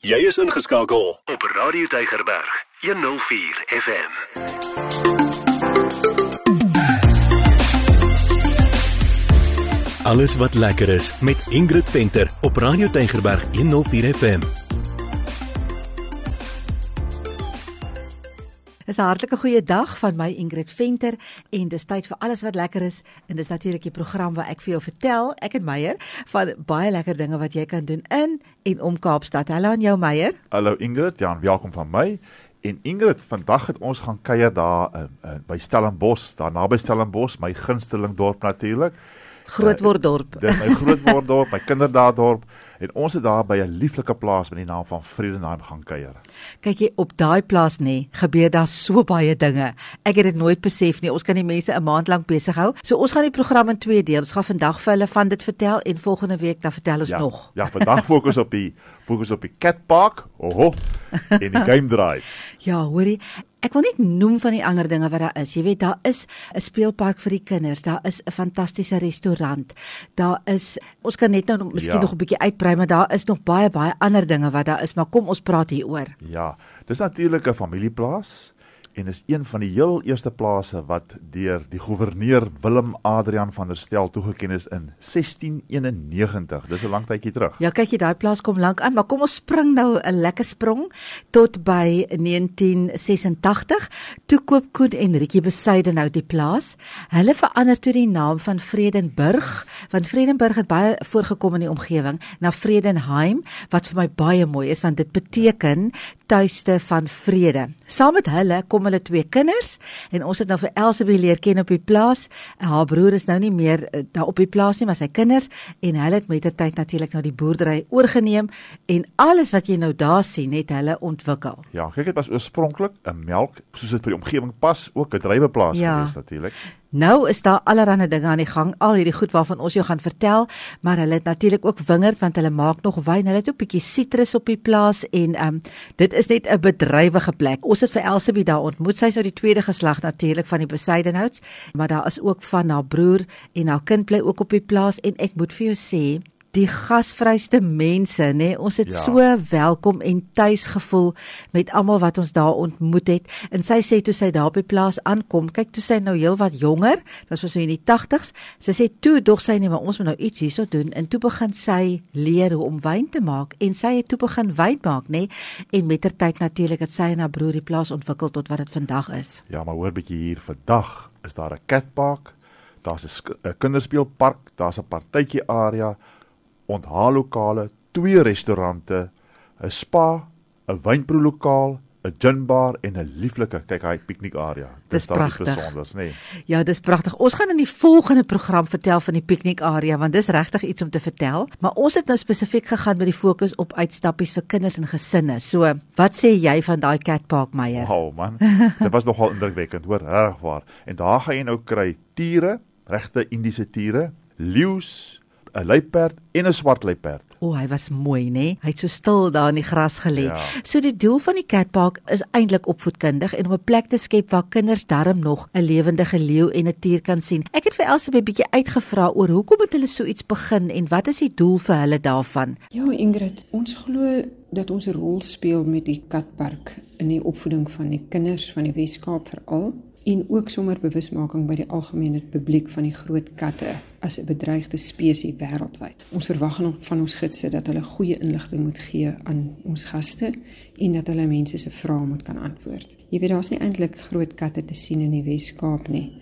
Jy is ingeskakel op Radio Tygerberg 104 FM. Alles wat lekker is met Ingrid Venter op Radio Tygerberg 104 FM. Dis 'n hartlike goeie dag van my Ingrid Venter en dis tyd vir alles wat lekker is en dis natuurlik die program waar ek vir jou vertel, ek en Meyer, van baie lekker dinge wat jy kan doen in en om Kaapstad. Hallo aan jou Meyer. Hallo Ingrid, ja, welkom van my. En Ingrid, vandag het ons gaan kuier daar uh, uh, by Stellenbosch, daar naby Stellenbosch, my gunsteling dorp natuurlik. Grootworddorp. Uh, dis my Grootworddorp, my kinderdaaddorp en ons het daar by 'n lieflike plaas met die naam van Vredenheim gaan kuier. Kyk jy op daai plaas nê, gebeur daar so baie dinge. Ek het dit nooit besef nie. Ons kan die mense 'n maand lank besig hou. So ons gaan die program in twee dele. Ons gaan vandag vir hulle van dit vertel en volgende week dan vertel ons ja, nog. Ja, vandag fokus op die fokus op die Cat Park. Oho. En die Game Drive. ja, hoorie, Ek wil net noem van die ander dinge wat daar is. Jy weet daar is 'n speelpark vir die kinders, daar is 'n fantastiese restaurant. Daar is ons kan net nou miskien ja. nog 'n bietjie uitbrei, maar daar is nog baie baie ander dinge wat daar is, maar kom ons praat hieroor. Ja, dis natuurlik 'n familieplaas en is een van die heel eerste plase wat deur die goewerneur Willem Adrian van der Stel toegeken is in 1691. Dis 'n lang tydjie terug. Ja, kyk jy daai plaas kom lank aan, maar kom ons spring nou 'n lekker sprong tot by 1986. Toe koop Koen en Rietjie besyde nou die plaas. Hulle verander toe die naam van Vredenburg, want Vredenburg het baie voorgekom in die omgewing na Vredenheim wat vir my baie mooi is want dit beteken tuiste van vrede. Saam met hulle kom hulle twee kinders en ons het nou vir Elsabie leer ken op die plaas. Haar broer is nou nie meer uh, daar op die plaas nie, maar sy kinders en hulle het met die tyd natuurlik nou die boerdery oorgeneem en alles wat jy nou daar sien, het hulle ontwikkel. Ja, kyk dit was oorspronklik 'n melk soos dit vir die omgewing pas, ook 'n druiweplaas ja. gewees natuurlik. Nou is daar allerlei dinge aan die gang, al hierdie goed waarvan ons jou gaan vertel, maar hulle het natuurlik ook wingerd want hulle maak nog wyn. Hulle het ook 'n bietjie sitrus op die plaas en ehm um, dit is net 'n bedrywige plek. Ons het vir Elsabie daar ontmoet. Sy's nou die tweede geslag natuurlik van die Besidenhouts, maar daar is ook van haar broer en haar kind bly ook op die plaas en ek moet vir jou sê, die gasvryste mense, nê. Nee? Ons het ja. so welkom en tuis gevoel met almal wat ons daar ontmoet het. En sy sê toe sy daar by plaas aankom, kyk toe sy nou heelwat jonger, dit was so in die 80s. Sy sê toe dog sy nie, maar ons moet nou iets hierso doen en toe begin sy leer hoe om wyn te maak en sy het toe begin wyn maak, nê. Nee? En mettertyd natuurlik het sy en haar broer die plaas ontwikkel tot wat dit vandag is. Ja, maar hoor bietjie hier vandag is daar 'n catpark, daar's 'n kinderspeelpark, daar's 'n partytjie area onthaallokale, twee restaurante, 'n spa, 'n wynproelokaal, 'n ginbar en 'n lieflike kyk hy piknikarea. Dis pragtig, besonders, nê? Nee. Ja, dis pragtig. Ons gaan in die volgende program vertel van die piknikarea want dis regtig iets om te vertel, maar ons het nou spesifiek gegaan met die fokus op uitstappies vir kinders en gesinne. So, wat sê jy van daai catpark Meyer? Wow, man. Dit was nogal indrukwekkend, hoor, regwaar. En daar gaan jy nou kry tiere, regte Indiese tiere, leeu's 'n luiperd en 'n swart luiperd. O, oh, hy was mooi, nê? Hy het so stil daar in die gras gelê. Ja. So die doel van die catpark is eintlik opvoedkundig en om 'n plek te skep waar kinders darm nog 'n lewendige leeu en 'n tier kan sien. Ek het vir Elsie 'n bietjie uitgevra oor hoekom het hulle so iets begin en wat is die doel vir hulle daarvan? Ja, Ingrid, ons glo dat ons 'n rol speel met die catpark in die opvoeding van die kinders van die Wes-Kaap veral en ook sommer bewusmaking by die algemene publiek van die groot katte as 'n bedreigde spesies wêreldwyd. Ons verwag van ons gidse dat hulle goeie inligting moet gee aan ons gaste en dat hulle mense se vrae moet kan antwoord. Jy weet daar's nie eintlik groot katte te sien in die Wes-Kaap nie.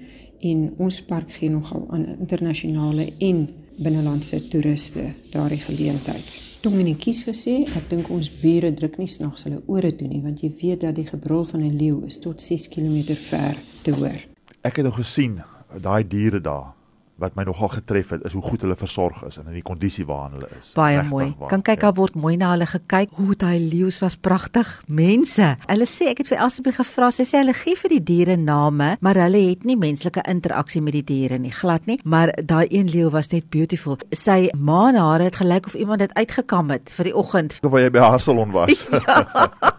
En ons park gee nogal aan internasionale en binnelandse toeriste daardie geleentheid. Dominetjies gesê, ek dink ons bure druk nie snags hulle ore toe nie want jy weet dat die gebrul van 'n leeu is tot 6 km ver te hoor. Ek het nou gesien daai diere daar wat my nogal getref het is hoe goed hulle versorg is en in die kondisie waarin hulle is. Baie Rechtig mooi. Waar, kan kyk ja. daar word mooi na hulle gekyk. Hoe daai leeu's was pragtig. Mense, hulle sê ek het vir Elsabie gevra, sy sê hulle gee vir die diere name, maar hulle het nie menslike interaksie met die diere nie, glad nie. Maar daai een leeu was net beautiful. Sy maanhare het gelyk of iemand dit uitgekam het vir die oggend. Of jy by haar salon was. ja.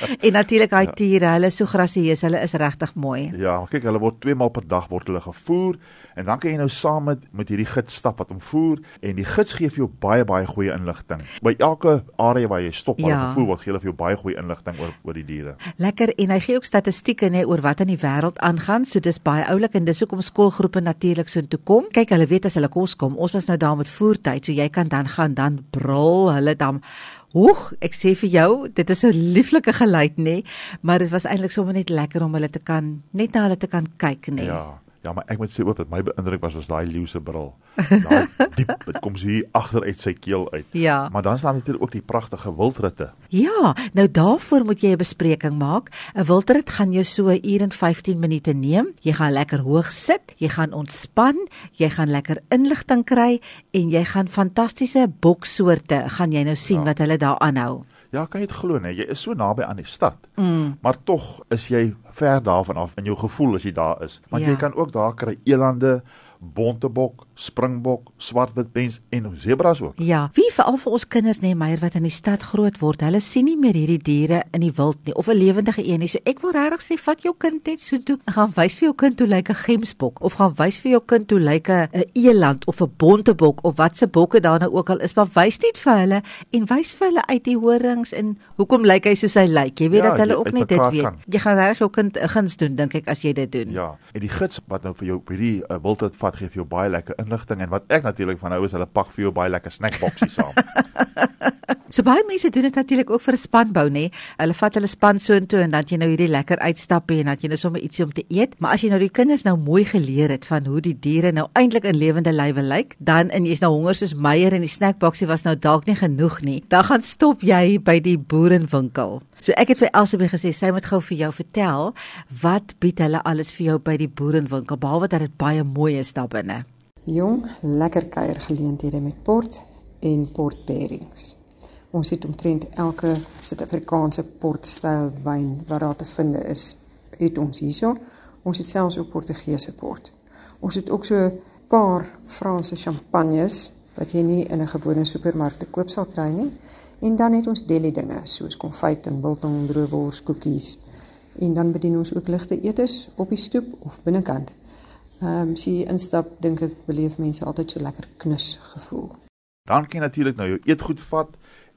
en natuurlik daai tiere, hulle is so grasieus, hulle is regtig mooi. Ja, kyk, hulle word twee maal per dag word hulle gevoer en dan kan jy nou saam met met hierdie gids stap wat hom voer en die gids gee vir jou baie baie goeie inligting. By elke area waar jy stop waar Ja. ja. gevoer word, gee hulle vir jou baie goeie inligting oor oor die diere. Lekker en hy gee ook statistieke nê oor wat in die wêreld aangaan. So dis baie oulik en dis hoekom skoolgroepe natuurlik so intoe kom. Kyk, hulle weet as hulle kos kom. Ons was nou daar met voertyd, so jy kan dan gaan dan brul hulle dan Oeg, ek sê vir jou, dit is 'n lieflike geluid nê, maar dit was eintlik sommer net lekker om hulle te kan net na hulle te kan kyk nê. Ja. Ja, maar ek moet sê ook dat my beïndruk was was daai leeu se bril. Daai diep, dit kom so hier agter uit sy keel uit. Ja. Maar dan staan natuurlik ook die pragtige wildritte. Ja, nou daarvoor moet jy 'n bespreking maak. 'n Wildrit gaan jou so 'n uur en 15 minute neem. Jy gaan lekker hoog sit, jy gaan ontspan, jy gaan lekker inligting kry en jy gaan fantastiese boksoorte gaan jy nou sien Ja. wat hulle daar aanhou. Ja, kan jy dit glo nee, jy is so naby aan die stad. Mm. Maar tog is jy ver daarvan af in jou gevoel as jy daar is. Want Ja. jy kan ook daar kry elande, bontebok, springbok, swartwitpens en sebras ook. Ja, wie veral vir ons kinders nê, Meyer wat in die stad groot word, hulle sien nie meer hierdie diere in die wild nie of 'n lewendige een nie. So ek wil regtig sê vat jou kind net so toe, gaan wys vir jou kind hoe lyk 'n gemsbok of gaan wys vir jou kind hoe lyk 'n 'n eland of 'n bontebok of wat se bokke daar nou ook al is, maar wys net vir hulle en wys vir hulle uit die horings en hoekom lyk hy soos hy lyk. Jy weet Ja, dat hulle ook net dit weet. kan. Jy gaan regtig jou kind 'n guns doen dink ek as jy dit doen. Ja, en die gids wat nou vir jou by die uh, wildrit vat gee vir jou baie lekker inligting en wat ek natuurlik van hou is hulle pak vir jou baie lekker snackboksies saam. So baie mense doen dit natuurlik ook vir 'n spanbou nê. Hulle vat hulle span soontoe en dan jy nou hierdie lekker uitstappe en dan jy nou sommer ietsie om te eet. Maar as jy nou die kinders nou mooi geleer het van hoe die diere nou eintlik in lewende lywe lyk, dan en jy's nou honger soos Meyer en die snackboksie was nou dalk nie genoeg nie. Dan gaan stop jy by die boerenwinkel. So ek het vir Elsabie gesê sy moet gou vir jou vertel wat bied hulle alles vir jou by die boerenwinkel behalwe dat dit baie mooi is daar binne. Jong, lekker kuiergeleenthede met port en portpairings. Ons het omtrent elke Suid-Afrikaanse portstyl wyn wat daar te vind is, het ons hierso. Ons het selfs ook Portugese port. Ons het ook so 'n paar Franse champagnes wat jy nie in 'n gewone supermark te koop sal kry nie. En dan het ons deli dinge soos konfyt en biltong, droewors, koekies. En dan bedien ons ook ligte etes op die stoep of binnekant. Ehm um, as jy instap, dink ek beleef mense altyd so lekker knus gevoel. Dan kan jy natuurlik nou jou eetgoed vat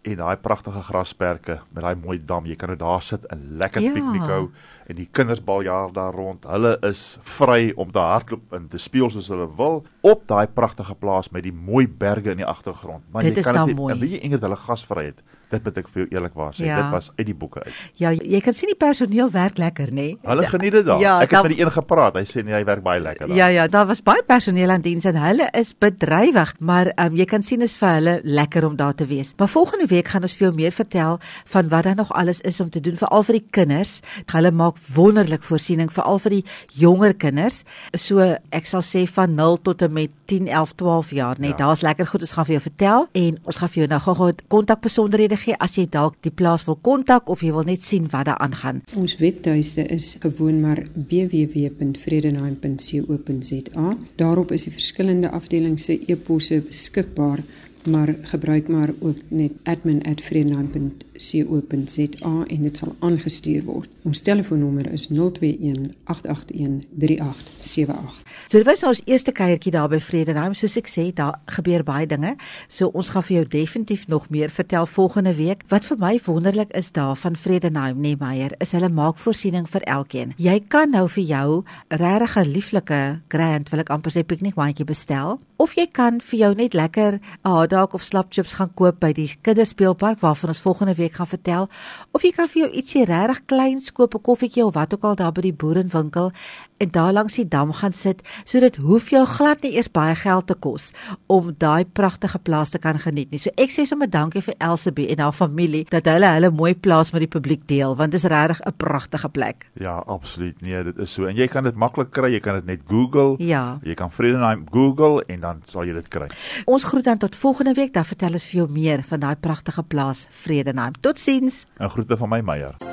en daai pragtige grasperke met daai mooi dam. Jy kan nou daar sit en lekker Ja. ja. piknik hou en die kinders baljaar daar rond. Hulle is vry om te hardloop en te speel soos hulle wil op daai pragtige plaas met die mooi berge in die agtergrond. Maar Dit jy kan dit. En weet jy Ingrid, hulle gasvryheid. Dit moet ek vir jou eerlikwaar sê, Ja. dit was uit die boeke uit. Ja, jy kan sien die personeel werk lekker nê. Hulle geniet dit daar. Ja, ek het met die een gepraat. Hy sê nee, hy werk baie lekker daar. Ja ja, daar was baie personeel aan diens en hulle is bedrywig, maar um, jy kan sien is vir hulle lekker om daar te wees. Maar volgende week gaan ons vir jou meer vertel van wat daar nog alles is om te doen veral vir die kinders. Hulle maak wonderlik voorsiening veral vir die jonger kinders. So ek sal sê van 0 tot en met 10, 11, 12 jaar, net. Ja. Daar's lekker goed ons gaan vir jou vertel en ons gaan vir jou nou gou-gou kontakbesonderhede gee as jy dalk die plaas wil kontak of jy wil net sien wat daar aangaan. Ons webtuiste is gewoon maar www.vredenheim.co.za. Daarop is die verskillende afdelings se e-posse beskikbaar, maar gebruik maar ook net admin@vredenheim.co.za en dit sal aangestuur word. Ons telefoonnommer is 021 881 3878. So dit was ons eerste kuiertjie daar by Vredenheim. Soos ek sê, daar gebeur baie dinge. So ons gaan vir jou definitief nog meer vertel volgende week. Wat vir my wonderlik is daar van Vredenheim, nee Meyer, is hulle maak voorsiening vir elkeen. Jy kan nou vir jou regtig 'n lieflike grand, wil ek amper sê piknikmandjie bestel, of jy kan vir jou net lekker 'n hotdog of slapchips gaan koop by die kinderspeelpark waarvan ons volgende week gaan vertel, of jy kan vir jou ietsie regtig kleins koop, 'n koffietjie of wat ook al daar by die boerenwinkel en daar langs die dam gaan sit. So dit hoef jou glad nie eers baie geld te kos om daai pragtige plaas te kan geniet nie. So ek sê sommer dankie vir Elsabie en haar familie dat hulle hulle mooi plaas met die publiek deel want dit is regtig 'n pragtige plek. Ja, absoluut. Nee, dit is so. En jy kan dit maklik kry. Jy kan dit net Google. Ja. Jy kan Vredenheim Google en dan sal jy dit kry. Ons groet dan tot volgende week, dan vertel ons vir jou meer van daai pragtige plaas Vredenheim. Totsiens. En groete van my Meyer.